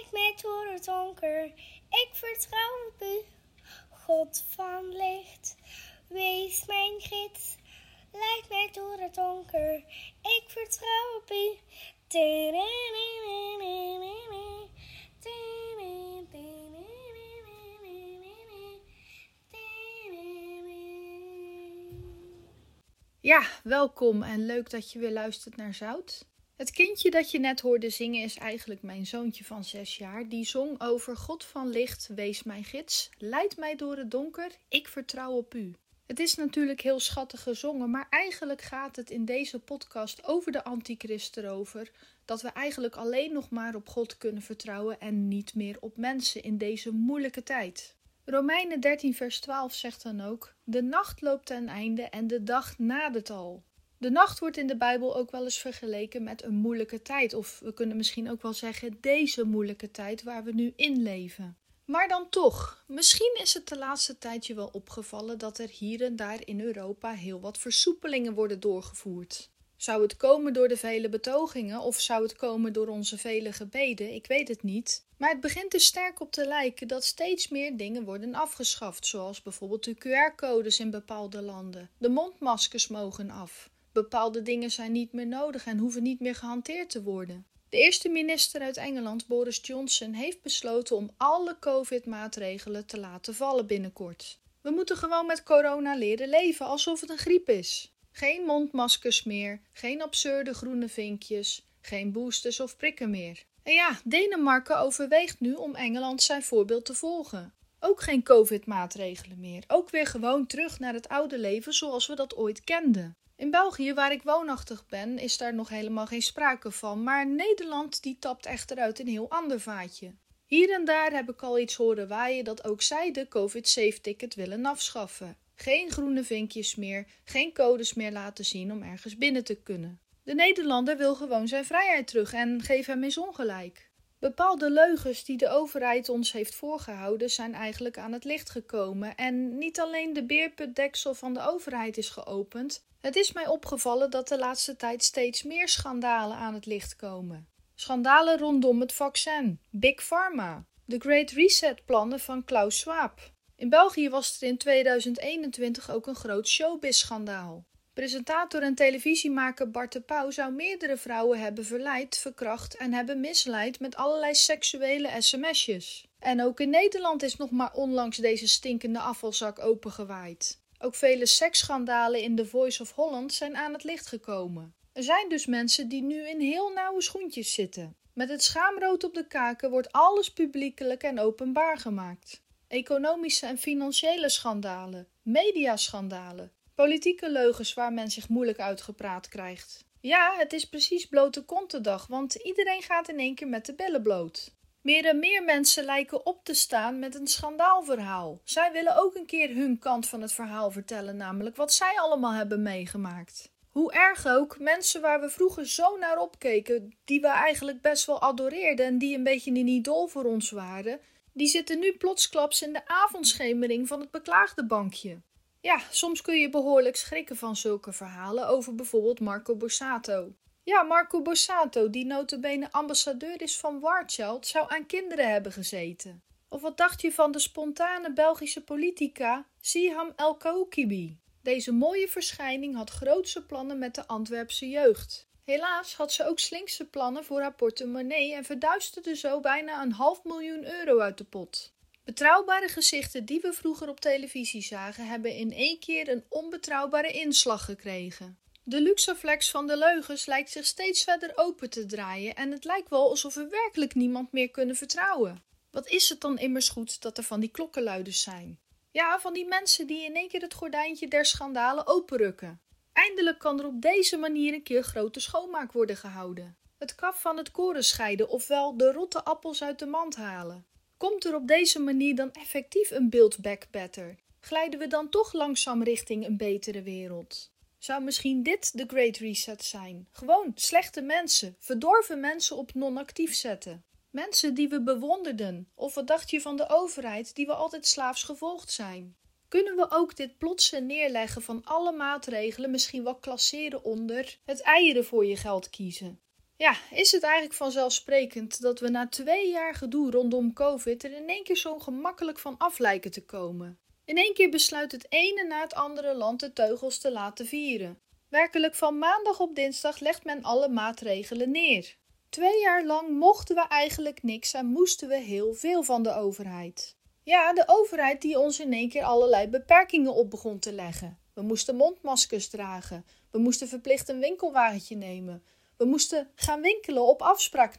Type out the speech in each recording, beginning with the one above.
Leid mij door het donker, ik vertrouw op u. God van licht, wees mijn gids. Leid mij door het donker, ik vertrouw op u. Ja, welkom en leuk dat je weer luistert naar Zout. Het kindje dat je net hoorde zingen is eigenlijk mijn zoontje van zes jaar. Die zong over God van licht, wees mijn gids, leid mij door het donker, ik vertrouw op u. Het is natuurlijk heel schattig gezongen, maar eigenlijk gaat het in deze podcast over de antichrist erover. Dat we eigenlijk alleen nog maar op God kunnen vertrouwen en niet meer op mensen in deze moeilijke tijd. Romeinen 13, vers 12 zegt dan ook: De nacht loopt ten einde en de dag nadert al. De nacht wordt in de Bijbel ook wel eens vergeleken met een moeilijke tijd, of we kunnen misschien ook wel zeggen deze moeilijke tijd waar we nu in leven. Maar dan toch, misschien is het de laatste tijd je wel opgevallen dat er hier en daar in Europa heel wat versoepelingen worden doorgevoerd. Zou het komen door de vele betogingen of zou het komen door onze vele gebeden? Ik weet het niet. Maar het begint er sterk op te lijken dat steeds meer dingen worden afgeschaft, zoals bijvoorbeeld de QR-codes in bepaalde landen. De mondmaskers mogen af. Bepaalde dingen zijn niet meer nodig en hoeven niet meer gehanteerd te worden. De eerste minister uit Engeland, Boris Johnson, heeft besloten om alle COVID-maatregelen te laten vallen binnenkort. We moeten gewoon met corona leren leven alsof het een griep is. Geen mondmaskers meer, geen absurde groene vinkjes, geen boosters of prikken meer. En ja, Denemarken overweegt nu om Engeland zijn voorbeeld te volgen. Ook geen COVID-maatregelen meer. Ook weer gewoon terug naar het oude leven zoals we dat ooit kenden. In België, waar ik woonachtig ben, is daar nog helemaal geen sprake van, maar Nederland die tapt echter uit een heel ander vaatje. Hier en daar heb ik al iets horen waaien dat ook zij de COVID-safe-ticket willen afschaffen. Geen groene vinkjes meer, geen codes meer laten zien om ergens binnen te kunnen. De Nederlander wil gewoon zijn vrijheid terug en geef hem eens ongelijk. Bepaalde leugens die de overheid ons heeft voorgehouden zijn eigenlijk aan het licht gekomen en niet alleen de beerputdeksel van de overheid is geopend, het is mij opgevallen dat de laatste tijd steeds meer schandalen aan het licht komen. Schandalen rondom het vaccin, Big Pharma, de Great Reset plannen van Klaus Schwab. In België was er in 2021 ook een groot showbiz-schandaal. Presentator en televisiemaker Bart de Pauw zou meerdere vrouwen hebben verleid, verkracht en hebben misleid met allerlei seksuele sms'jes. En ook in Nederland is nog maar onlangs deze stinkende afvalzak opengewaaid. Ook vele seksschandalen in The Voice of Holland zijn aan het licht gekomen. Er zijn dus mensen die nu in heel nauwe schoentjes zitten. Met het schaamrood op de kaken wordt alles publiekelijk en openbaar gemaakt. Economische en financiële schandalen, mediaschandalen, politieke leugens waar men zich moeilijk uitgepraat krijgt. Ja, het is precies blote kontendag, want iedereen gaat in één keer met de billen bloot. Meer en meer mensen lijken op te staan met een schandaalverhaal. Zij willen ook een keer hun kant van het verhaal vertellen, namelijk wat zij allemaal hebben meegemaakt. Hoe erg ook, mensen waar we vroeger zo naar opkeken, die we eigenlijk best wel adoreerden en die een beetje een idool voor ons waren, die zitten nu plotsklaps in de avondschemering van het beklaagde bankje. Ja, soms kun je behoorlijk schrikken van zulke verhalen over bijvoorbeeld Marco Borsato. Ja, Marco Borsato, die notabene ambassadeur is van Warchild, zou aan kinderen hebben gezeten. Of wat dacht je van de spontane Belgische politica Siham El Koukibi? Deze mooie verschijning had grootse plannen met de Antwerpse jeugd. Helaas had ze ook slinkse plannen voor haar portemonnee en verduisterde zo bijna een half miljoen euro uit de pot. Betrouwbare gezichten die we vroeger op televisie zagen, hebben in één keer een onbetrouwbare inslag gekregen. De luxeflex van de leugens lijkt zich steeds verder open te draaien en het lijkt wel alsof we werkelijk niemand meer kunnen vertrouwen. Wat is het dan immers goed dat er van die klokkenluiders zijn? Ja, van die mensen die in één keer het gordijntje der schandalen openrukken. Eindelijk kan er op deze manier een keer grote schoonmaak worden gehouden. Het kaf van het koren scheiden, ofwel de rotte appels uit de mand halen. Komt er op deze manier dan effectief een build back better? Glijden we dan toch langzaam richting een betere wereld? Zou misschien dit de Great Reset zijn? Gewoon slechte mensen, verdorven mensen op non-actief zetten. Mensen die we bewonderden. Of wat dacht je van de overheid die we altijd slaafs gevolgd zijn? Kunnen we ook dit plotse neerleggen van alle maatregelen misschien wel klasseren onder het eieren voor je geld kiezen? Ja, is het eigenlijk vanzelfsprekend dat we na twee jaar gedoe rondom COVID er in één keer zo gemakkelijk van af lijken te komen? In één keer besluit het ene na het andere land de teugels te laten vieren. Werkelijk van maandag op dinsdag legt men alle maatregelen neer. Twee jaar lang mochten we eigenlijk niks en moesten we heel veel van de overheid. Ja, de overheid die ons in één keer allerlei beperkingen op begon te leggen. We moesten mondmaskers dragen. We moesten verplicht een winkelwagentje nemen. We moesten gaan winkelen op afspraak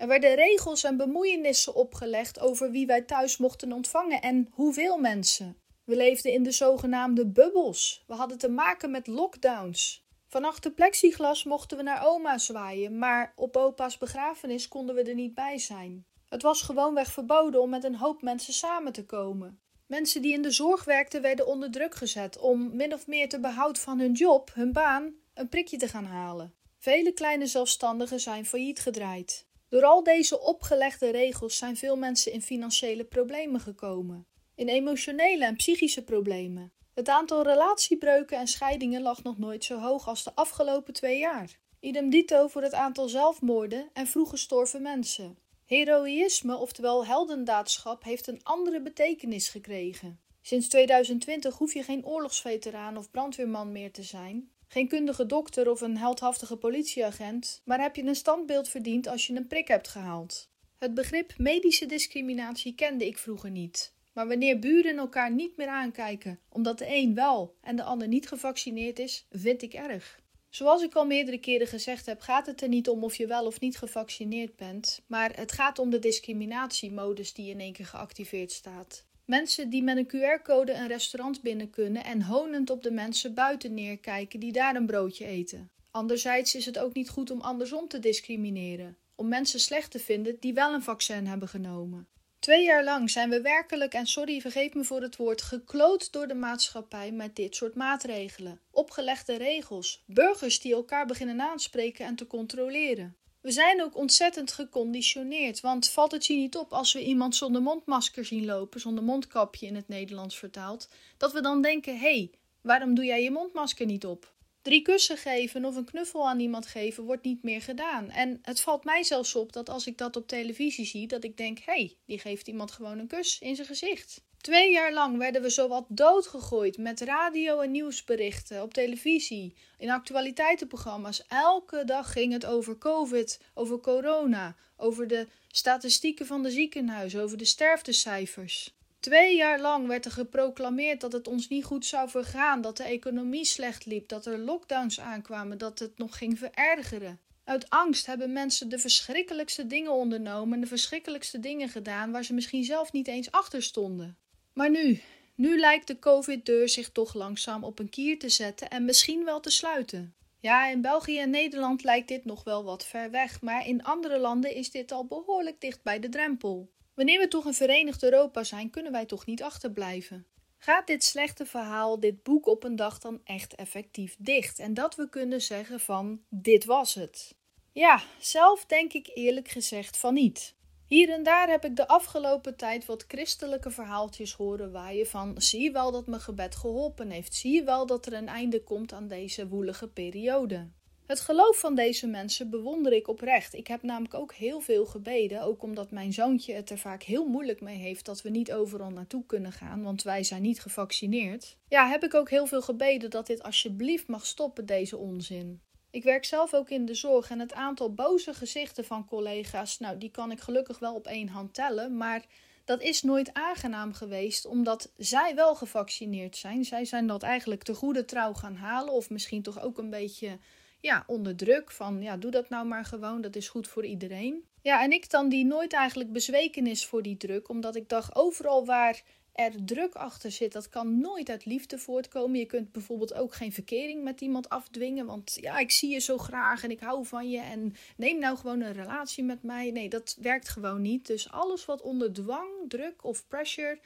Er werden regels en bemoeienissen opgelegd over wie wij thuis mochten ontvangen en hoeveel mensen. We leefden in de zogenaamde bubbels. We hadden te maken met lockdowns. Van achter plexiglas mochten we naar oma zwaaien, maar op opa's begrafenis konden we er niet bij zijn. Het was gewoonweg verboden om met een hoop mensen samen te komen. Mensen die in de zorg werkten werden onder druk gezet om min of meer te behoud van hun job, hun baan, een prikje te gaan halen. Vele kleine zelfstandigen zijn failliet gedraaid. Door al deze opgelegde regels zijn veel mensen in financiële problemen gekomen, in emotionele en psychische problemen. Het aantal relatiebreuken en scheidingen lag nog nooit zo hoog als de afgelopen twee jaar. Idem dito voor het aantal zelfmoorden en vroeg gestorven mensen. Heroïsme, oftewel heldendaadschap, heeft een andere betekenis gekregen. Sinds 2020 hoef je geen oorlogsveteraan of brandweerman meer te zijn, geen kundige dokter of een heldhaftige politieagent, maar heb je een standbeeld verdiend als je een prik hebt gehaald. Het begrip medische discriminatie kende ik vroeger niet. Maar wanneer buren elkaar niet meer aankijken omdat de een wel en de ander niet gevaccineerd is, vind ik erg. Zoals ik al meerdere keren gezegd heb, gaat het er niet om of je wel of niet gevaccineerd bent, maar het gaat om de discriminatiemodus die in één keer geactiveerd staat. Mensen die met een QR-code een restaurant binnen kunnen en honend op de mensen buiten neerkijken die daar een broodje eten. Anderzijds is het ook niet goed om andersom te discrimineren, om mensen slecht te vinden die wel een vaccin hebben genomen. Twee jaar lang zijn we werkelijk, en sorry, vergeet me voor het woord, gekloot door de maatschappij met dit soort maatregelen. Opgelegde regels, burgers die elkaar beginnen aanspreken en te controleren. We zijn ook ontzettend geconditioneerd, want valt het je niet op als we iemand zonder mondmasker zien lopen, zonder mondkapje in het Nederlands vertaald, dat we dan denken: hé, hey, waarom doe jij je mondmasker niet op? Drie kussen geven of een knuffel aan iemand geven wordt niet meer gedaan. En het valt mij zelfs op dat als ik dat op televisie zie, dat ik denk: hé, hey, die geeft iemand gewoon een kus in zijn gezicht. Twee jaar lang werden we zowat doodgegooid met radio- en nieuwsberichten op televisie, in actualiteitenprogramma's. Elke dag ging het over COVID, over corona, over de statistieken van de ziekenhuizen, over de sterftecijfers. Twee jaar lang werd er geproclameerd dat het ons niet goed zou vergaan, dat de economie slecht liep, dat er lockdowns aankwamen, dat het nog ging verergeren. Uit angst hebben mensen de verschrikkelijkste dingen ondernomen en de verschrikkelijkste dingen gedaan waar ze misschien zelf niet eens achter stonden. Maar nu, nu lijkt de COVID-deur zich toch langzaam op een kier te zetten en misschien wel te sluiten. Ja, in België en Nederland lijkt dit nog wel wat ver weg, maar in andere landen is dit al behoorlijk dicht bij de drempel. Wanneer we toch een verenigd Europa zijn, kunnen wij toch niet achterblijven. Gaat dit slechte verhaal, dit boek op een dag dan echt effectief dicht? En dat we kunnen zeggen van dit was het. Ja, zelf denk ik eerlijk gezegd van niet. Hier en daar heb ik de afgelopen tijd wat christelijke verhaaltjes horen waaien van zie je wel dat mijn gebed geholpen heeft, zie je wel dat er een einde komt aan deze woelige periode. Het geloof van deze mensen bewonder ik oprecht. Ik heb namelijk ook heel veel gebeden, ook omdat mijn zoontje het er vaak heel moeilijk mee heeft dat we niet overal naartoe kunnen gaan, want wij zijn niet gevaccineerd. Ja, heb ik ook heel veel gebeden dat dit alsjeblieft mag stoppen, deze onzin. Ik werk zelf ook in de zorg en het aantal boze gezichten van collega's, nou, die kan ik gelukkig wel op één hand tellen, maar dat is nooit aangenaam geweest, omdat zij wel gevaccineerd zijn. Zij zijn dat eigenlijk te goede trouw gaan halen, of misschien toch ook een beetje ja, onder druk van ja, doe dat nou maar gewoon, dat is goed voor iedereen. Ja, en ik dan die nooit eigenlijk bezweken is voor die druk, omdat ik dacht overal waar er druk achter zit, dat kan nooit uit liefde voortkomen. Je kunt bijvoorbeeld ook geen verkering met iemand afdwingen, want ja, ik zie je zo graag en ik hou van je en neem nou gewoon een relatie met mij. Nee, dat werkt gewoon niet. Dus alles wat onder dwang, druk of pressure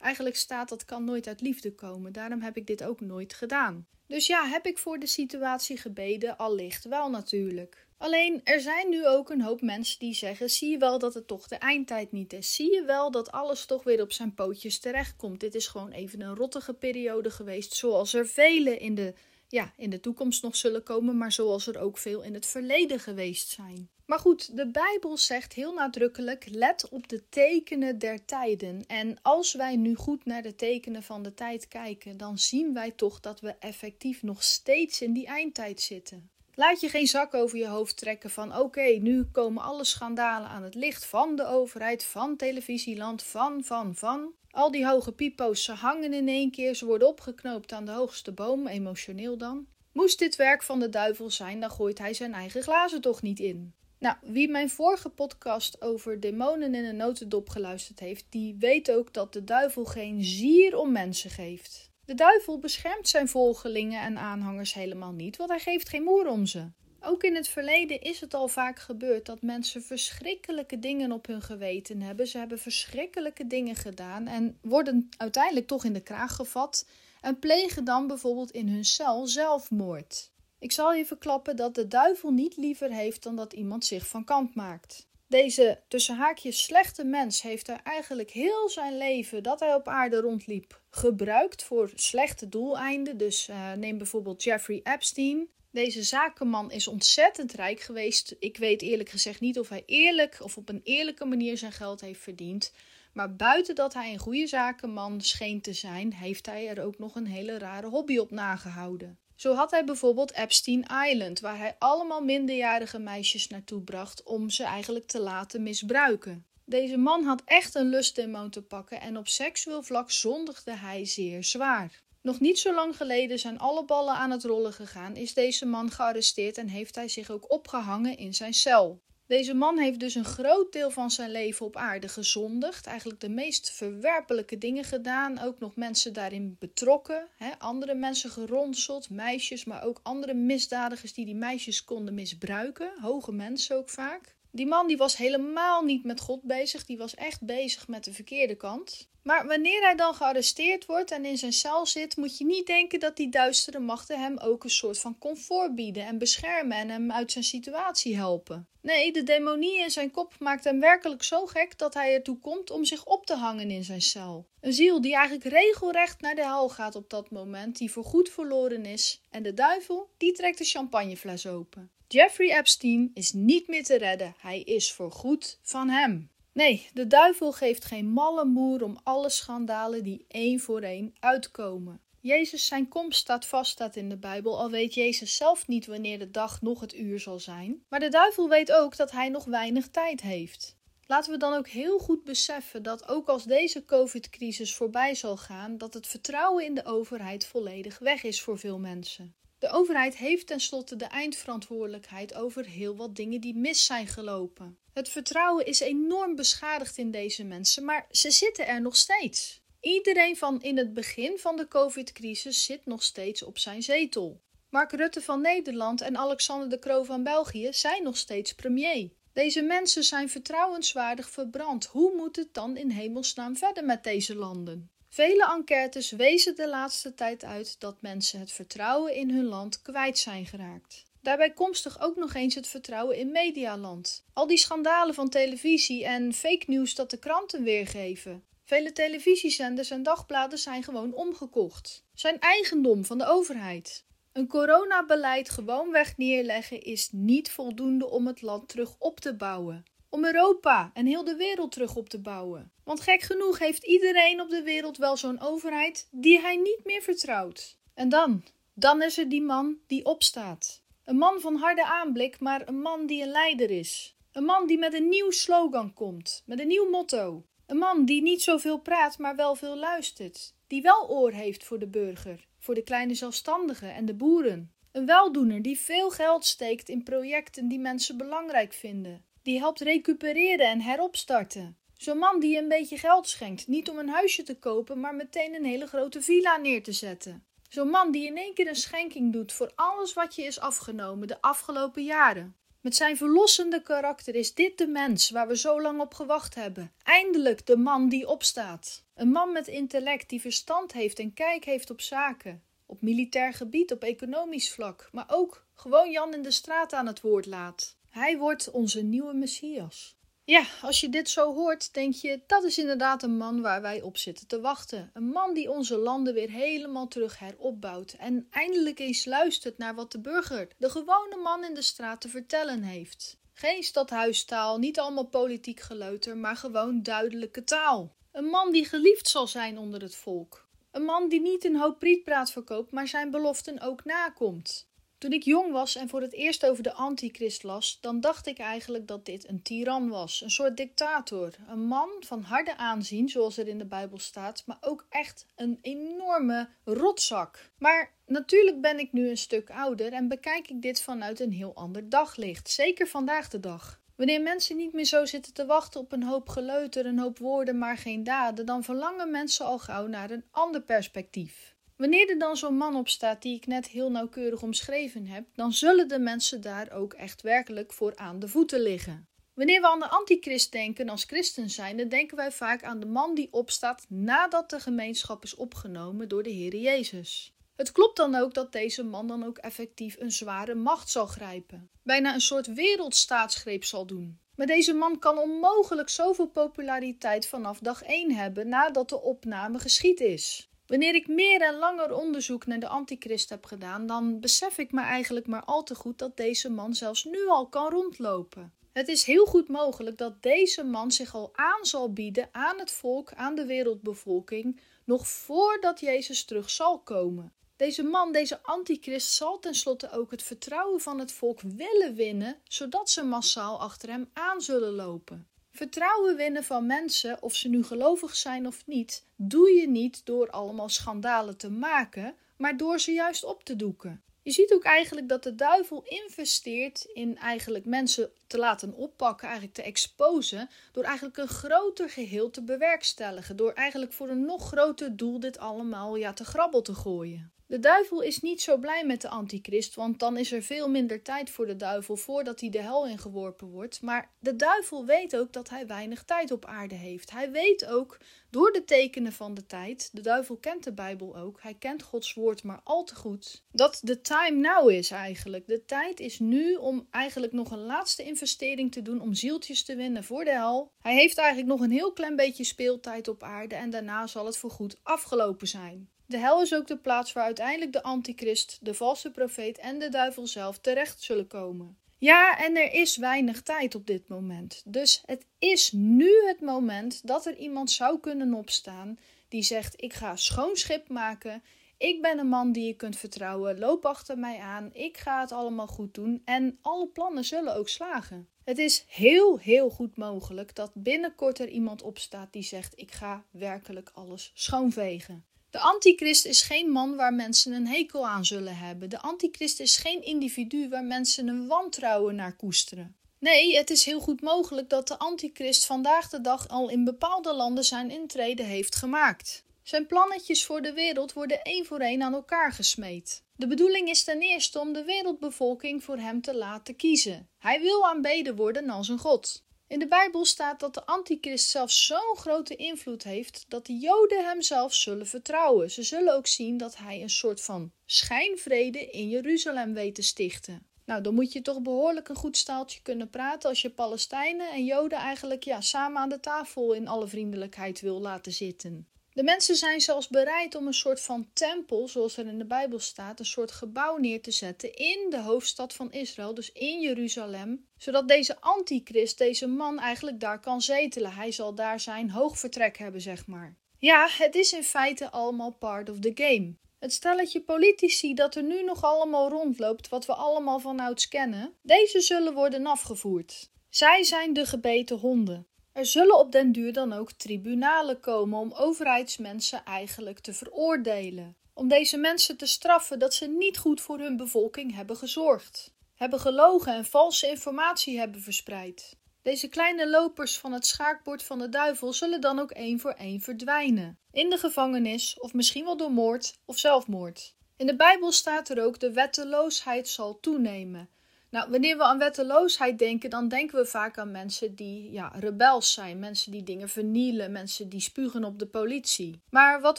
eigenlijk staat, dat kan nooit uit liefde komen. Daarom heb ik dit ook nooit gedaan. Dus ja, heb ik voor de situatie gebeden? Allicht wel natuurlijk. Alleen er zijn nu ook een hoop mensen die zeggen: zie je wel dat het toch de eindtijd niet is? Zie je wel dat alles toch weer op zijn pootjes terechtkomt? Dit is gewoon even een rottige periode geweest, zoals er vele in de ja, in de toekomst nog zullen komen, maar zoals er ook veel in het verleden geweest zijn. Maar goed, de Bijbel zegt heel nadrukkelijk: let op de tekenen der tijden. En als wij nu goed naar de tekenen van de tijd kijken, dan zien wij toch dat we effectief nog steeds in die eindtijd zitten. Laat je geen zak over je hoofd trekken van oké, nu komen alle schandalen aan het licht van de overheid, van televisieland, van, van, van. Al die hoge pipo's, ze hangen in één keer, ze worden opgeknoopt aan de hoogste boom, emotioneel dan. Moest dit werk van de duivel zijn, dan gooit hij zijn eigen glazen toch niet in. Nou, wie mijn vorige podcast over demonen in een notendop geluisterd heeft, die weet ook dat de duivel geen zier om mensen geeft. De duivel beschermt zijn volgelingen en aanhangers helemaal niet, want hij geeft geen moer om ze. Ook in het verleden is het al vaak gebeurd dat mensen verschrikkelijke dingen op hun geweten hebben. Ze hebben verschrikkelijke dingen gedaan en worden uiteindelijk toch in de kraag gevat en plegen dan bijvoorbeeld in hun cel zelfmoord. Ik zal je verklappen dat de duivel niet liever heeft dan dat iemand zich van kant maakt. Deze tussen haakjes slechte mens heeft er eigenlijk heel zijn leven dat hij op aarde rondliep gebruikt voor slechte doeleinden. Dus uh, neem bijvoorbeeld Jeffrey Epstein. Deze zakenman is ontzettend rijk geweest. Ik weet eerlijk gezegd niet of hij eerlijk of op een eerlijke manier zijn geld heeft verdiend. Maar buiten dat hij een goede zakenman scheen te zijn, heeft hij er ook nog een hele rare hobby op nagehouden. Zo had hij bijvoorbeeld Epstein Island, waar hij allemaal minderjarige meisjes naartoe bracht om ze eigenlijk te laten misbruiken. Deze man had echt een lustdemon te pakken en op seksueel vlak zondigde hij zeer zwaar. Nog niet zo lang geleden zijn alle ballen aan het rollen gegaan, is deze man gearresteerd en heeft hij zich ook opgehangen in zijn cel. Deze man heeft dus een groot deel van zijn leven op aarde gezondigd, eigenlijk de meest verwerpelijke dingen gedaan, ook nog mensen daarin betrokken, hè? andere mensen geronseld, meisjes, maar ook andere misdadigers die die meisjes konden misbruiken, hoge mensen ook vaak. Die man die was helemaal niet met God bezig, die was echt bezig met de verkeerde kant. Maar wanneer hij dan gearresteerd wordt en in zijn cel zit, moet je niet denken dat die duistere machten hem ook een soort van comfort bieden en beschermen en hem uit zijn situatie helpen. Nee, de demonie in zijn kop maakt hem werkelijk zo gek dat hij ertoe komt om zich op te hangen in zijn cel. Een ziel die eigenlijk regelrecht naar de hel gaat op dat moment, die voorgoed verloren is. En de duivel, die trekt de champagnefles open. Jeffrey Epstein is niet meer te redden, hij is voorgoed van hem. Nee, de duivel geeft geen malle moer om alle schandalen die één voor één uitkomen. Jezus zijn komst staat vast, staat in de Bijbel, al weet Jezus zelf niet wanneer de dag nog het uur zal zijn. Maar de duivel weet ook dat hij nog weinig tijd heeft. Laten we dan ook heel goed beseffen dat ook als deze COVID-crisis voorbij zal gaan, dat het vertrouwen in de overheid volledig weg is voor veel mensen. De overheid heeft tenslotte de eindverantwoordelijkheid over heel wat dingen die mis zijn gelopen. Het vertrouwen is enorm beschadigd in deze mensen, maar ze zitten er nog steeds. Iedereen van in het begin van de COVID-crisis zit nog steeds op zijn zetel. Mark Rutte van Nederland en Alexander de Croo van België zijn nog steeds premier. Deze mensen zijn vertrouwenswaardig verbrand. Hoe moet het dan in hemelsnaam verder met deze landen? Vele enquêtes wezen de laatste tijd uit dat mensen het vertrouwen in hun land kwijt zijn geraakt. Daarbij komstig ook nog eens het vertrouwen in medialand. Al die schandalen van televisie en fake news dat de kranten weergeven. Vele televisiezenders en dagbladen zijn gewoon omgekocht. Zijn eigendom van de overheid. Een coronabeleid gewoonweg neerleggen is niet voldoende om het land terug op te bouwen. Om Europa en heel de wereld terug op te bouwen. Want gek genoeg heeft iedereen op de wereld wel zo'n overheid die hij niet meer vertrouwt. En dan, dan is er die man die opstaat. Een man van harde aanblik, maar een man die een leider is. Een man die met een nieuw slogan komt, met een nieuw motto. Een man die niet zoveel praat, maar wel veel luistert. Die wel oor heeft voor de burger, voor de kleine zelfstandigen en de boeren. Een weldoener die veel geld steekt in projecten die mensen belangrijk vinden. Die helpt recupereren en heropstarten. Zo'n man die een beetje geld schenkt, niet om een huisje te kopen, maar meteen een hele grote villa neer te zetten. Zo'n man die in één keer een schenking doet voor alles wat je is afgenomen de afgelopen jaren. Met zijn verlossende karakter is dit de mens waar we zo lang op gewacht hebben. Eindelijk de man die opstaat. Een man met intellect die verstand heeft en kijk heeft op zaken. Op militair gebied, op economisch vlak, maar ook gewoon Jan in de straat aan het woord laat. Hij wordt onze nieuwe Messias. Ja, als je dit zo hoort, denk je dat is inderdaad een man waar wij op zitten te wachten. Een man die onze landen weer helemaal terug heropbouwt en eindelijk eens luistert naar wat de burger, de gewone man in de straat te vertellen heeft. Geen stadhuistaal, niet allemaal politiek geleuter, maar gewoon duidelijke taal. Een man die geliefd zal zijn onder het volk. Een man die niet een hoop prietpraat verkoopt, maar zijn beloften ook nakomt. Toen ik jong was en voor het eerst over de antichrist las, dan dacht ik eigenlijk dat dit een tiran was, een soort dictator, een man van harde aanzien, zoals er in de Bijbel staat, maar ook echt een enorme rotzak. Maar natuurlijk ben ik nu een stuk ouder en bekijk ik dit vanuit een heel ander daglicht, zeker vandaag de dag. Wanneer mensen niet meer zo zitten te wachten op een hoop geleuter, een hoop woorden, maar geen daden, dan verlangen mensen al gauw naar een ander perspectief. Wanneer er dan zo'n man op staat die ik net heel nauwkeurig omschreven heb, dan zullen de mensen daar ook echt werkelijk voor aan de voeten liggen. Wanneer we aan de antichrist denken als christen zijn, dan denken wij vaak aan de man die opstaat nadat de gemeenschap is opgenomen door de Heer Jezus. Het klopt dan ook dat deze man dan ook effectief een zware macht zal grijpen, bijna een soort wereldstaatsgreep zal doen. Maar deze man kan onmogelijk zoveel populariteit vanaf dag 1 hebben nadat de opname geschied is. Wanneer ik meer en langer onderzoek naar de antichrist heb gedaan, dan besef ik me eigenlijk maar al te goed dat deze man zelfs nu al kan rondlopen. Het is heel goed mogelijk dat deze man zich al aan zal bieden aan het volk, aan de wereldbevolking, nog voordat Jezus terug zal komen. Deze man, deze antichrist, zal tenslotte ook het vertrouwen van het volk willen winnen, zodat ze massaal achter hem aan zullen lopen. Vertrouwen winnen van mensen, of ze nu gelovig zijn of niet, doe je niet door allemaal schandalen te maken, maar door ze juist op te doeken. Je ziet ook eigenlijk dat de duivel investeert in eigenlijk mensen te laten oppakken, eigenlijk te exposen, door eigenlijk een groter geheel te bewerkstelligen, door eigenlijk voor een nog groter doel dit allemaal ja, te grabbel te gooien. De duivel is niet zo blij met de antichrist, want dan is er veel minder tijd voor de duivel voordat hij de hel ingeworpen wordt. Maar de duivel weet ook dat hij weinig tijd op aarde heeft. Hij weet ook door de tekenen van de tijd, de duivel kent de Bijbel ook, hij kent Gods woord maar al te goed, dat de time now is eigenlijk. De tijd is nu om eigenlijk nog een laatste investering te doen om zieltjes te winnen voor de hel. Hij heeft eigenlijk nog een heel klein beetje speeltijd op aarde en daarna zal het voorgoed afgelopen zijn. De hel is ook de plaats waar uiteindelijk de antichrist, de valse profeet en de duivel zelf terecht zullen komen. Ja, en er is weinig tijd op dit moment. Dus het is nu het moment dat er iemand zou kunnen opstaan die zegt: Ik ga schoon schip maken. Ik ben een man die je kunt vertrouwen. Loop achter mij aan. Ik ga het allemaal goed doen. En alle plannen zullen ook slagen. Het is heel, heel goed mogelijk dat binnenkort er iemand opstaat die zegt: Ik ga werkelijk alles schoonvegen. De antichrist is geen man waar mensen een hekel aan zullen hebben. De antichrist is geen individu waar mensen een wantrouwen naar koesteren. Nee, het is heel goed mogelijk dat de antichrist vandaag de dag al in bepaalde landen zijn intrede heeft gemaakt. Zijn plannetjes voor de wereld worden één voor één aan elkaar gesmeed. De bedoeling is ten eerste om de wereldbevolking voor hem te laten kiezen. Hij wil aanbeden worden als een god. In de Bijbel staat dat de antichrist zelfs zo'n grote invloed heeft dat de Joden hem zelf zullen vertrouwen. Ze zullen ook zien dat hij een soort van schijnvrede in Jeruzalem weet te stichten. Nou, dan moet je toch behoorlijk een goed staaltje kunnen praten als je Palestijnen en Joden eigenlijk ja, samen aan de tafel in alle vriendelijkheid wil laten zitten. De mensen zijn zelfs bereid om een soort van tempel, zoals er in de Bijbel staat, een soort gebouw neer te zetten in de hoofdstad van Israël, dus in Jeruzalem, zodat deze antichrist, deze man eigenlijk daar kan zetelen. Hij zal daar zijn hoogvertrek hebben, zeg maar. Ja, het is in feite allemaal part of the game. Het stelletje politici dat er nu nog allemaal rondloopt, wat we allemaal vanouds kennen, deze zullen worden afgevoerd. Zij zijn de gebeten honden. Er zullen op den duur dan ook tribunalen komen om overheidsmensen eigenlijk te veroordelen. Om deze mensen te straffen dat ze niet goed voor hun bevolking hebben gezorgd, hebben gelogen en valse informatie hebben verspreid. Deze kleine lopers van het schaakbord van de duivel zullen dan ook één voor één verdwijnen. In de gevangenis, of misschien wel door moord of zelfmoord. In de Bijbel staat er ook: de wetteloosheid zal toenemen. Nou, wanneer we aan wetteloosheid denken, dan denken we vaak aan mensen die ja, rebels zijn, mensen die dingen vernielen, mensen die spugen op de politie. Maar wat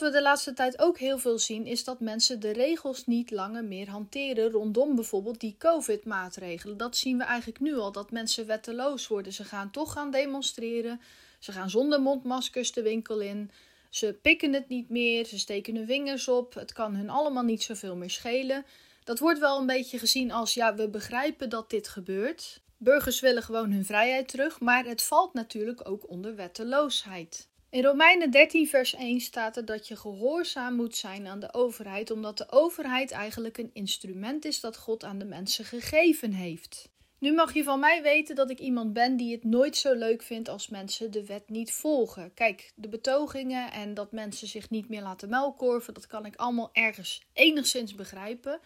we de laatste tijd ook heel veel zien, is dat mensen de regels niet langer meer hanteren rondom bijvoorbeeld die COVID-maatregelen. Dat zien we eigenlijk nu al, dat mensen wetteloos worden. Ze gaan toch gaan demonstreren, ze gaan zonder mondmaskers de winkel in. Ze pikken het niet meer, ze steken hun vingers op. Het kan hun allemaal niet zoveel meer schelen. Dat wordt wel een beetje gezien als ja, we begrijpen dat dit gebeurt. Burgers willen gewoon hun vrijheid terug, maar het valt natuurlijk ook onder wetteloosheid. In Romeinen 13, vers 1 staat er dat je gehoorzaam moet zijn aan de overheid, omdat de overheid eigenlijk een instrument is dat God aan de mensen gegeven heeft. Nu mag je van mij weten dat ik iemand ben die het nooit zo leuk vindt als mensen de wet niet volgen. Kijk, de betogingen en dat mensen zich niet meer laten melkorven, dat kan ik allemaal ergens enigszins begrijpen.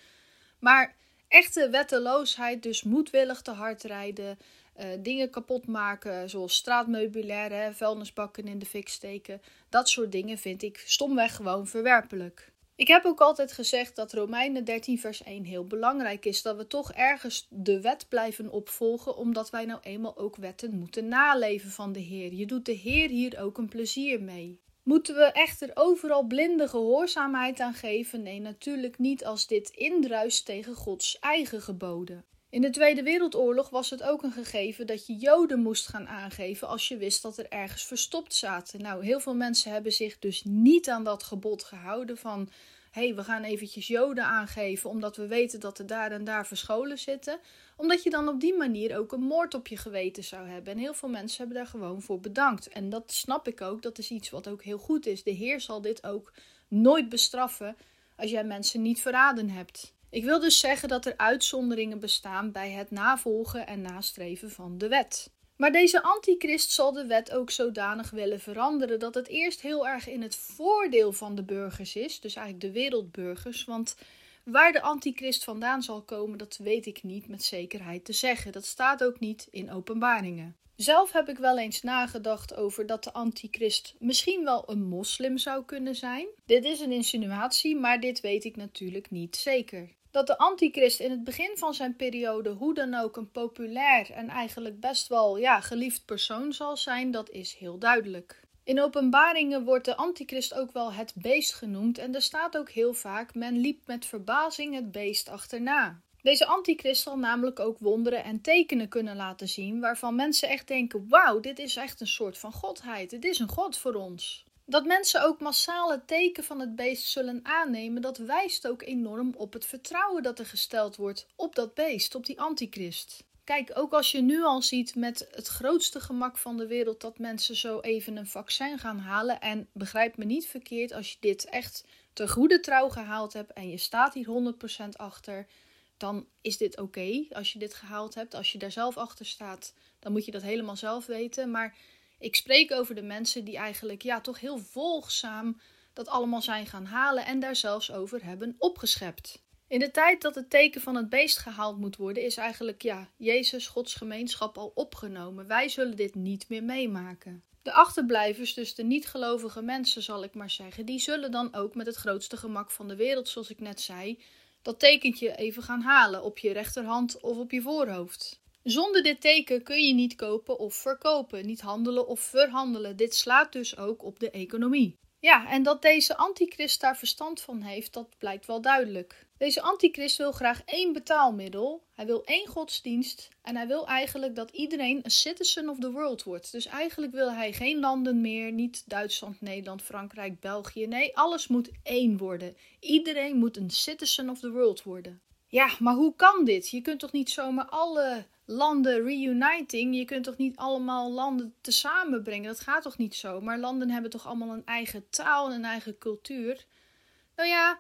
Maar echte wetteloosheid, dus moedwillig te hard rijden, uh, dingen kapot maken, zoals straatmeubilair, vuilnisbakken in de fik steken, dat soort dingen vind ik stomweg gewoon verwerpelijk. Ik heb ook altijd gezegd dat Romeinen 13 vers 1 heel belangrijk is. Dat we toch ergens de wet blijven opvolgen, omdat wij nou eenmaal ook wetten moeten naleven van de Heer. Je doet de Heer hier ook een plezier mee. Moeten we echter overal blinde gehoorzaamheid aan geven? Nee, natuurlijk niet als dit indruist tegen Gods eigen geboden. In de Tweede Wereldoorlog was het ook een gegeven dat je Joden moest gaan aangeven als je wist dat er ergens verstopt zaten. Nou, heel veel mensen hebben zich dus niet aan dat gebod gehouden van hey, we gaan eventjes Joden aangeven omdat we weten dat er daar en daar verscholen zitten. Omdat je dan op die manier ook een moord op je geweten zou hebben. En heel veel mensen hebben daar gewoon voor bedankt. En dat snap ik ook, dat is iets wat ook heel goed is. De Heer zal dit ook nooit bestraffen als jij mensen niet verraden hebt. Ik wil dus zeggen dat er uitzonderingen bestaan bij het navolgen en nastreven van de wet. Maar deze antichrist zal de wet ook zodanig willen veranderen dat het eerst heel erg in het voordeel van de burgers is, dus eigenlijk de wereldburgers. Want waar de antichrist vandaan zal komen, dat weet ik niet met zekerheid te zeggen. Dat staat ook niet in openbaringen. Zelf heb ik wel eens nagedacht over dat de antichrist misschien wel een moslim zou kunnen zijn. Dit is een insinuatie, maar dit weet ik natuurlijk niet zeker. Dat de antichrist in het begin van zijn periode hoe dan ook een populair en eigenlijk best wel ja, geliefd persoon zal zijn, dat is heel duidelijk. In openbaringen wordt de antichrist ook wel het beest genoemd en er staat ook heel vaak men liep met verbazing het beest achterna. Deze antichrist zal namelijk ook wonderen en tekenen kunnen laten zien waarvan mensen echt denken: wauw, dit is echt een soort van godheid, het is een god voor ons. Dat mensen ook massaal het teken van het beest zullen aannemen, dat wijst ook enorm op het vertrouwen dat er gesteld wordt op dat beest, op die antichrist. Kijk, ook als je nu al ziet met het grootste gemak van de wereld dat mensen zo even een vaccin gaan halen. En begrijp me niet verkeerd, als je dit echt te goede trouw gehaald hebt en je staat hier 100% achter, dan is dit oké als je dit gehaald hebt. Als je daar zelf achter staat, dan moet je dat helemaal zelf weten. Maar ik spreek over de mensen die eigenlijk ja, toch heel volgzaam dat allemaal zijn gaan halen en daar zelfs over hebben opgeschept. In de tijd dat het teken van het beest gehaald moet worden, is eigenlijk ja, Jezus, Gods gemeenschap al opgenomen. Wij zullen dit niet meer meemaken. De achterblijvers, dus de niet-gelovige mensen, zal ik maar zeggen, die zullen dan ook met het grootste gemak van de wereld, zoals ik net zei, dat tekentje even gaan halen op je rechterhand of op je voorhoofd. Zonder dit teken kun je niet kopen of verkopen, niet handelen of verhandelen. Dit slaat dus ook op de economie. Ja, en dat deze antichrist daar verstand van heeft, dat blijkt wel duidelijk. Deze antichrist wil graag één betaalmiddel, hij wil één godsdienst en hij wil eigenlijk dat iedereen een citizen of the world wordt. Dus eigenlijk wil hij geen landen meer, niet Duitsland, Nederland, Frankrijk, België. Nee, alles moet één worden. Iedereen moet een citizen of the world worden. Ja, maar hoe kan dit? Je kunt toch niet zomaar alle landen reuniting. Je kunt toch niet allemaal landen tezamen brengen? Dat gaat toch niet zo? Maar landen hebben toch allemaal een eigen taal en een eigen cultuur? Nou ja,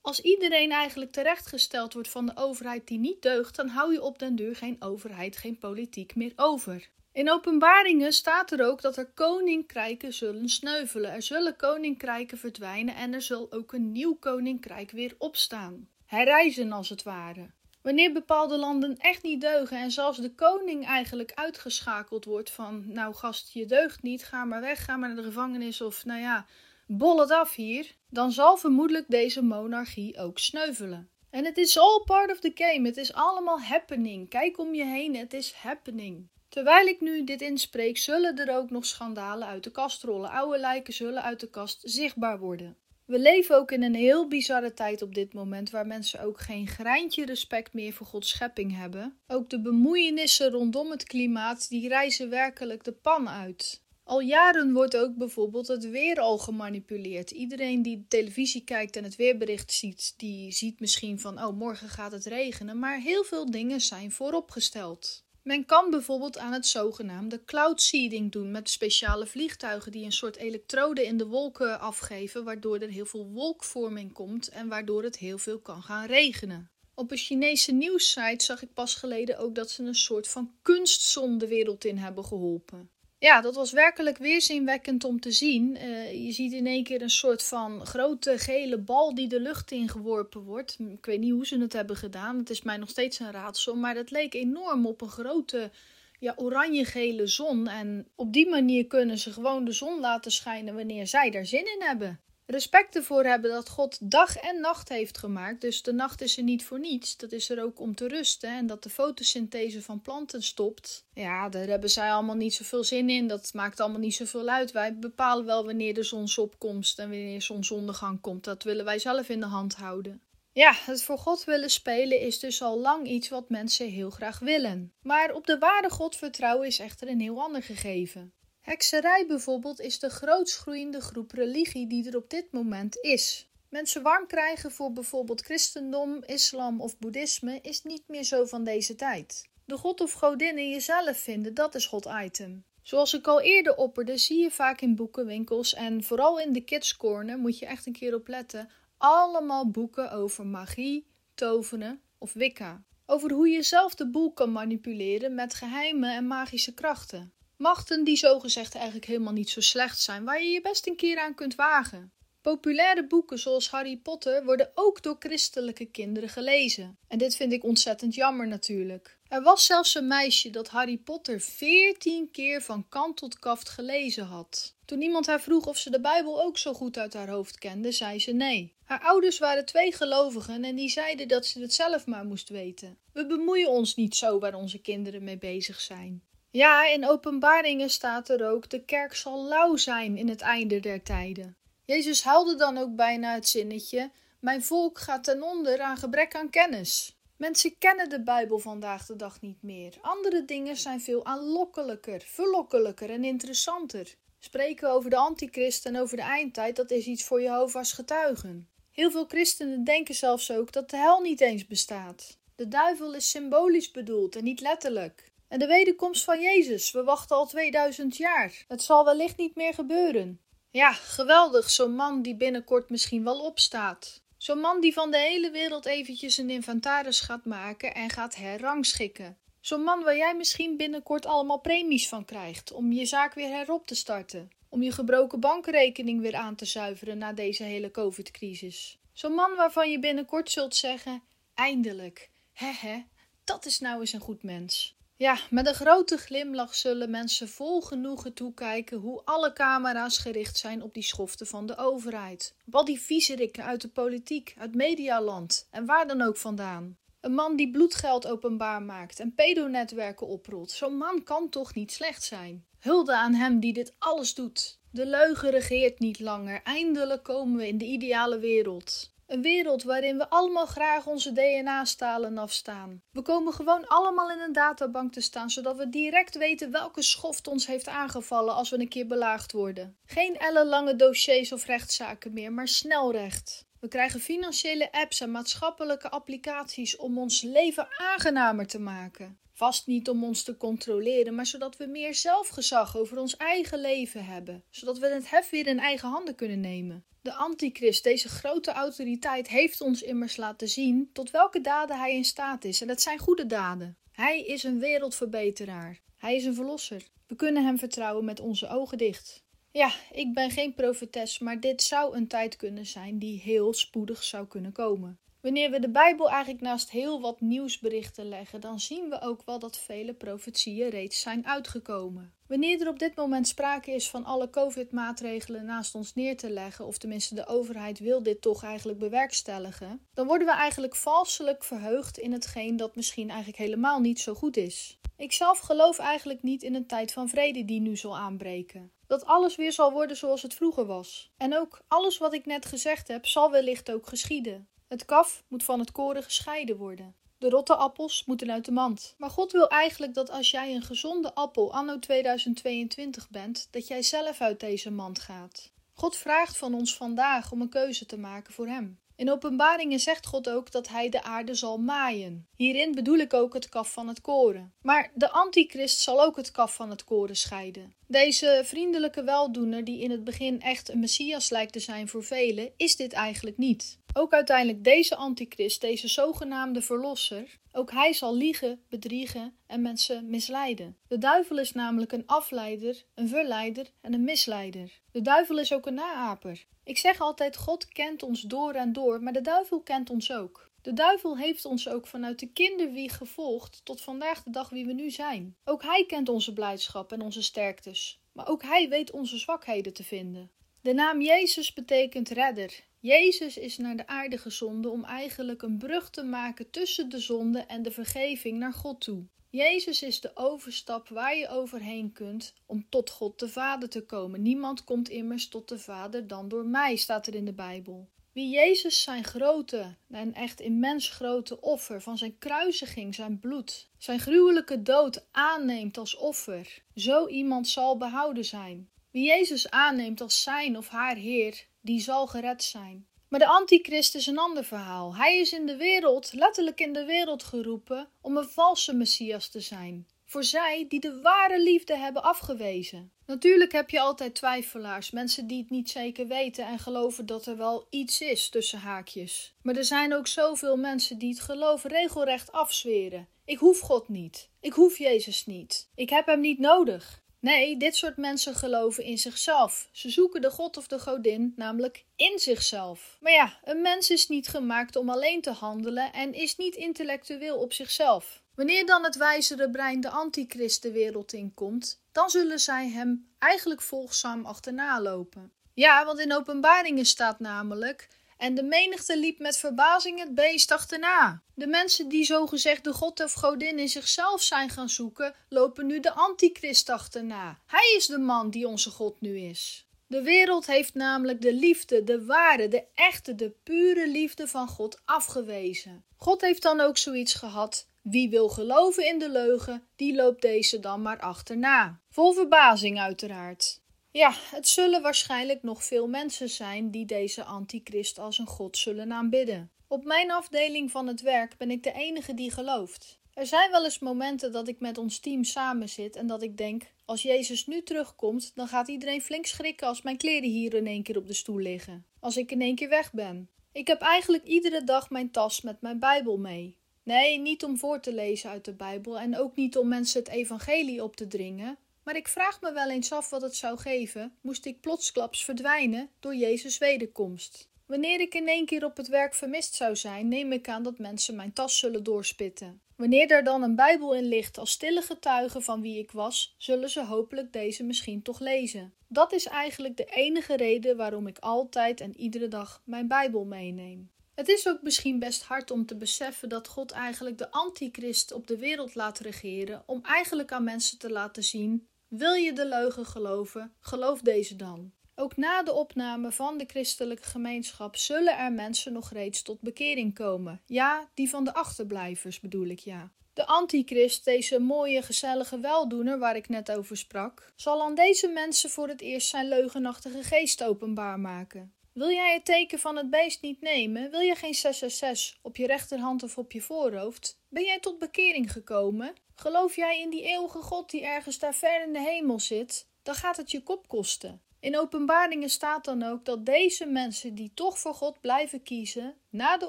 als iedereen eigenlijk terechtgesteld wordt van de overheid die niet deugt, dan hou je op den duur geen overheid, geen politiek meer over. In openbaringen staat er ook dat er koninkrijken zullen sneuvelen. Er zullen koninkrijken verdwijnen en er zal ook een nieuw koninkrijk weer opstaan. Herreizen als het ware. Wanneer bepaalde landen echt niet deugen en zelfs de koning eigenlijk uitgeschakeld wordt van, nou gast, je deugt niet, ga maar weg, ga maar naar de gevangenis of, nou ja, bol het af hier, dan zal vermoedelijk deze monarchie ook sneuvelen. En het is all part of the game. Het is allemaal happening. Kijk om je heen, het is happening. Terwijl ik nu dit inspreek, zullen er ook nog schandalen uit de kast rollen. Oude lijken zullen uit de kast zichtbaar worden. We leven ook in een heel bizarre tijd op dit moment, waar mensen ook geen greintje respect meer voor Gods schepping hebben. Ook de bemoeienissen rondom het klimaat, die reizen werkelijk de pan uit. Al jaren wordt ook bijvoorbeeld het weer al gemanipuleerd. Iedereen die televisie kijkt en het weerbericht ziet, die ziet misschien van oh morgen gaat het regenen, maar heel veel dingen zijn vooropgesteld. Men kan bijvoorbeeld aan het zogenaamde cloud seeding doen met speciale vliegtuigen die een soort elektroden in de wolken afgeven, waardoor er heel veel wolkvorming komt en waardoor het heel veel kan gaan regenen. Op een Chinese nieuwssite zag ik pas geleden ook dat ze een soort van kunstzon de wereld in hebben geholpen. Ja, dat was werkelijk weerzinwekkend om te zien. Uh, je ziet in één keer een soort van grote gele bal die de lucht in geworpen wordt. Ik weet niet hoe ze het hebben gedaan. Het is mij nog steeds een raadsel. Maar dat leek enorm op een grote ja, oranje-gele zon. En op die manier kunnen ze gewoon de zon laten schijnen wanneer zij daar zin in hebben respect ervoor hebben dat God dag en nacht heeft gemaakt. Dus de nacht is er niet voor niets. Dat is er ook om te rusten. En dat de fotosynthese van planten stopt. Ja, daar hebben zij allemaal niet zoveel zin in. Dat maakt allemaal niet zoveel uit. Wij bepalen wel wanneer de zonsopkomst en wanneer zonsondergang komt. Dat willen wij zelf in de hand houden. Ja, het voor God willen spelen is dus al lang iets wat mensen heel graag willen. Maar op de ware God vertrouwen is echter een heel ander gegeven. Hekserij bijvoorbeeld is de grootst groeiende groep religie die er op dit moment is. Mensen warm krijgen voor bijvoorbeeld christendom, islam of boeddhisme is niet meer zo van deze tijd. De god of godin in jezelf vinden, dat is hot item. Zoals ik al eerder opperde, zie je vaak in boekenwinkels en vooral in de kids corner moet je echt een keer op letten. Allemaal boeken over magie, toveren of wicca. Over hoe je zelf de boel kan manipuleren met geheime en magische krachten. Machten die zogezegd eigenlijk helemaal niet zo slecht zijn, waar je je best een keer aan kunt wagen. Populaire boeken zoals Harry Potter worden ook door christelijke kinderen gelezen. En dit vind ik ontzettend jammer natuurlijk. Er was zelfs een meisje dat Harry Potter veertien keer van kant tot kaft gelezen had. Toen iemand haar vroeg of ze de Bijbel ook zo goed uit haar hoofd kende, zei ze nee. Haar ouders waren twee gelovigen en die zeiden dat ze het zelf maar moest weten. We bemoeien ons niet zo waar onze kinderen mee bezig zijn. Ja, in openbaringen staat er ook: de kerk zal lauw zijn in het einde der tijden. Jezus haalde dan ook bijna het zinnetje: Mijn volk gaat ten onder aan gebrek aan kennis. Mensen kennen de Bijbel vandaag de dag niet meer. Andere dingen zijn veel aanlokkelijker, verlokkelijker en interessanter. Spreken over de antichrist en over de eindtijd, dat is iets voor Jehovah's getuigen. Heel veel christenen denken zelfs ook dat de hel niet eens bestaat. De duivel is symbolisch bedoeld en niet letterlijk. En de wederkomst van Jezus, we wachten al 2000 jaar. Het zal wellicht niet meer gebeuren. Ja, geweldig, zo'n man die binnenkort misschien wel opstaat. Zo'n man die van de hele wereld eventjes een inventaris gaat maken en gaat herangschikken. Zo'n man waar jij misschien binnenkort allemaal premies van krijgt om je zaak weer herop te starten. Om je gebroken bankrekening weer aan te zuiveren na deze hele COVID-crisis. Zo'n man waarvan je binnenkort zult zeggen: eindelijk, hè, dat is nou eens een goed mens. Ja, met een grote glimlach zullen mensen vol genoegen toekijken hoe alle camera's gericht zijn op die schoften van de overheid. Op al die viezerikken uit de politiek, uit medialand en waar dan ook vandaan. Een man die bloedgeld openbaar maakt en pedonetwerken oprolt. Zo'n man kan toch niet slecht zijn. Hulde aan hem die dit alles doet. De leugen regeert niet langer. Eindelijk komen we in de ideale wereld. Een wereld waarin we allemaal graag onze DNA-stalen afstaan. We komen gewoon allemaal in een databank te staan, zodat we direct weten welke schoft ons heeft aangevallen als we een keer belaagd worden. Geen ellenlange dossiers of rechtszaken meer, maar snelrecht. We krijgen financiële apps en maatschappelijke applicaties om ons leven aangenamer te maken. Vast niet om ons te controleren, maar zodat we meer zelfgezag over ons eigen leven hebben, zodat we het hef weer in eigen handen kunnen nemen. De antichrist, deze grote autoriteit, heeft ons immers laten zien tot welke daden hij in staat is. En dat zijn goede daden. Hij is een wereldverbeteraar. Hij is een verlosser. We kunnen hem vertrouwen met onze ogen dicht. Ja, ik ben geen profetes, maar dit zou een tijd kunnen zijn die heel spoedig zou kunnen komen. Wanneer we de Bijbel eigenlijk naast heel wat nieuwsberichten leggen, dan zien we ook wel dat vele profetieën reeds zijn uitgekomen. Wanneer er op dit moment sprake is van alle COVID-maatregelen naast ons neer te leggen, of tenminste de overheid wil dit toch eigenlijk bewerkstelligen, dan worden we eigenlijk valselijk verheugd in hetgeen dat misschien eigenlijk helemaal niet zo goed is. Ik zelf geloof eigenlijk niet in een tijd van vrede die nu zal aanbreken. Dat alles weer zal worden zoals het vroeger was. En ook alles wat ik net gezegd heb, zal wellicht ook geschieden. Het kaf moet van het koren gescheiden worden. De rotte appels moeten uit de mand. Maar God wil eigenlijk dat als jij een gezonde appel anno 2022 bent, dat jij zelf uit deze mand gaat. God vraagt van ons vandaag om een keuze te maken voor Hem. In openbaringen zegt God ook dat hij de aarde zal maaien. Hierin bedoel ik ook het kaf van het koren. Maar de antichrist zal ook het kaf van het koren scheiden. Deze vriendelijke weldoener, die in het begin echt een messias lijkt te zijn voor velen, is dit eigenlijk niet. Ook uiteindelijk deze antichrist, deze zogenaamde verlosser, ook hij zal liegen, bedriegen en mensen misleiden. De duivel is namelijk een afleider, een verleider en een misleider. De duivel is ook een naaper. Ik zeg altijd: God kent ons door en door, maar de duivel kent ons ook. De duivel heeft ons ook vanuit de kinderwieg gevolgd tot vandaag de dag wie we nu zijn. Ook hij kent onze blijdschap en onze sterktes, maar ook hij weet onze zwakheden te vinden. De naam Jezus betekent redder. Jezus is naar de aarde gezonden om eigenlijk een brug te maken tussen de zonde en de vergeving naar God toe. Jezus is de overstap waar je overheen kunt om tot God de Vader te komen. Niemand komt immers tot de Vader dan door mij, staat er in de Bijbel. Wie Jezus zijn grote en echt immens grote offer van zijn kruisiging, zijn bloed, zijn gruwelijke dood aanneemt als offer, zo iemand zal behouden zijn. Wie Jezus aanneemt als zijn of haar Heer, die zal gered zijn. Maar de antichrist is een ander verhaal. Hij is in de wereld, letterlijk in de wereld geroepen, om een valse messias te zijn. Voor zij die de ware liefde hebben afgewezen. Natuurlijk heb je altijd twijfelaars, mensen die het niet zeker weten en geloven dat er wel iets is tussen haakjes. Maar er zijn ook zoveel mensen die het geloof regelrecht afzweren. Ik hoef God niet. Ik hoef Jezus niet. Ik heb hem niet nodig. Nee, dit soort mensen geloven in zichzelf. Ze zoeken de god of de godin namelijk in zichzelf. Maar ja, een mens is niet gemaakt om alleen te handelen en is niet intellectueel op zichzelf. Wanneer dan het wijzere brein de antichrist de wereld inkomt, dan zullen zij hem eigenlijk volgzaam achterna lopen. Ja, want in openbaringen staat namelijk en de menigte liep met verbazing het beest achterna. De mensen die zogezegd de god of godin in zichzelf zijn gaan zoeken, lopen nu de antichrist achterna. Hij is de man die onze god nu is. De wereld heeft namelijk de liefde, de ware, de echte, de pure liefde van God afgewezen. God heeft dan ook zoiets gehad. Wie wil geloven in de leugen, die loopt deze dan maar achterna. Vol verbazing uiteraard. Ja, het zullen waarschijnlijk nog veel mensen zijn die deze antichrist als een god zullen aanbidden. Op mijn afdeling van het werk ben ik de enige die gelooft. Er zijn wel eens momenten dat ik met ons team samen zit en dat ik denk: als Jezus nu terugkomt, dan gaat iedereen flink schrikken als mijn kleren hier in één keer op de stoel liggen. Als ik in één keer weg ben. Ik heb eigenlijk iedere dag mijn tas met mijn Bijbel mee. Nee, niet om voor te lezen uit de Bijbel en ook niet om mensen het evangelie op te dringen, maar ik vraag me wel eens af wat het zou geven, moest ik plotsklaps verdwijnen door Jezus' wederkomst. Wanneer ik in één keer op het werk vermist zou zijn, neem ik aan dat mensen mijn tas zullen doorspitten. Wanneer er dan een Bijbel in ligt als stille getuige van wie ik was, zullen ze hopelijk deze misschien toch lezen. Dat is eigenlijk de enige reden waarom ik altijd en iedere dag mijn Bijbel meeneem. Het is ook misschien best hard om te beseffen dat God eigenlijk de antichrist op de wereld laat regeren, om eigenlijk aan mensen te laten zien wil je de leugen geloven? Geloof deze dan. Ook na de opname van de christelijke gemeenschap zullen er mensen nog reeds tot bekering komen. Ja, die van de achterblijvers bedoel ik ja. De antichrist, deze mooie, gezellige weldoener waar ik net over sprak, zal aan deze mensen voor het eerst zijn leugenachtige geest openbaar maken. Wil jij het teken van het beest niet nemen? Wil je geen 666 op je rechterhand of op je voorhoofd? Ben jij tot bekering gekomen? Geloof jij in die eeuwige God die ergens daar ver in de hemel zit? Dan gaat het je kop kosten. In openbaringen staat dan ook dat deze mensen die toch voor God blijven kiezen, na de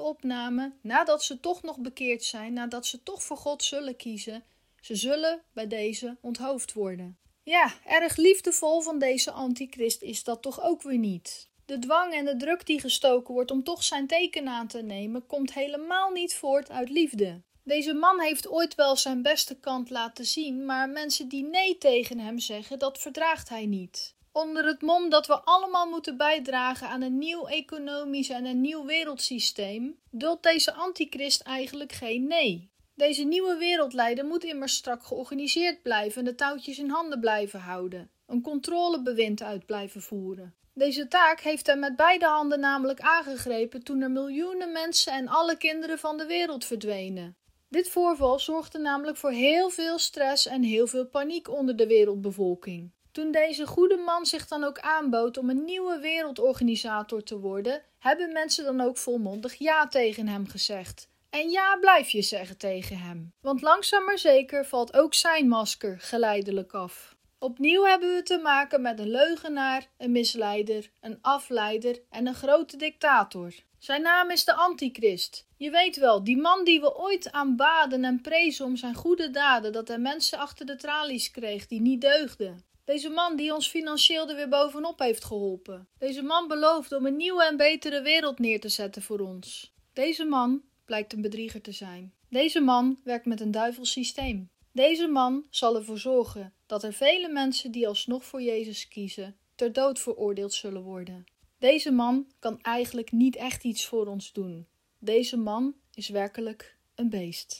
opname, nadat ze toch nog bekeerd zijn, nadat ze toch voor God zullen kiezen, ze zullen bij deze onthoofd worden. Ja, erg liefdevol van deze antichrist is dat toch ook weer niet. De dwang en de druk die gestoken wordt om toch zijn teken aan te nemen, komt helemaal niet voort uit liefde. Deze man heeft ooit wel zijn beste kant laten zien, maar mensen die nee tegen hem zeggen, dat verdraagt hij niet. Onder het mom dat we allemaal moeten bijdragen aan een nieuw economisch en een nieuw wereldsysteem, duldt deze antichrist eigenlijk geen nee. Deze nieuwe wereldleider moet immers strak georganiseerd blijven en de touwtjes in handen blijven houden, een controlebewind uit blijven voeren. Deze taak heeft hij met beide handen namelijk aangegrepen toen er miljoenen mensen en alle kinderen van de wereld verdwenen. Dit voorval zorgde namelijk voor heel veel stress en heel veel paniek onder de wereldbevolking. Toen deze goede man zich dan ook aanbood om een nieuwe wereldorganisator te worden, hebben mensen dan ook volmondig ja tegen hem gezegd. En ja, blijf je zeggen tegen hem. Want langzaam maar zeker valt ook zijn masker geleidelijk af. Opnieuw hebben we te maken met een leugenaar, een misleider, een afleider en een grote dictator. Zijn naam is de Antichrist. Je weet wel, die man die we ooit aanbaden en prezen om zijn goede daden, dat hij mensen achter de tralies kreeg die niet deugden. Deze man die ons financieel er weer bovenop heeft geholpen. Deze man belooft om een nieuwe en betere wereld neer te zetten voor ons. Deze man blijkt een bedrieger te zijn. Deze man werkt met een duivels systeem. Deze man zal ervoor zorgen dat er vele mensen die alsnog voor Jezus kiezen, ter dood veroordeeld zullen worden. Deze man kan eigenlijk niet echt iets voor ons doen. Deze man is werkelijk een beest.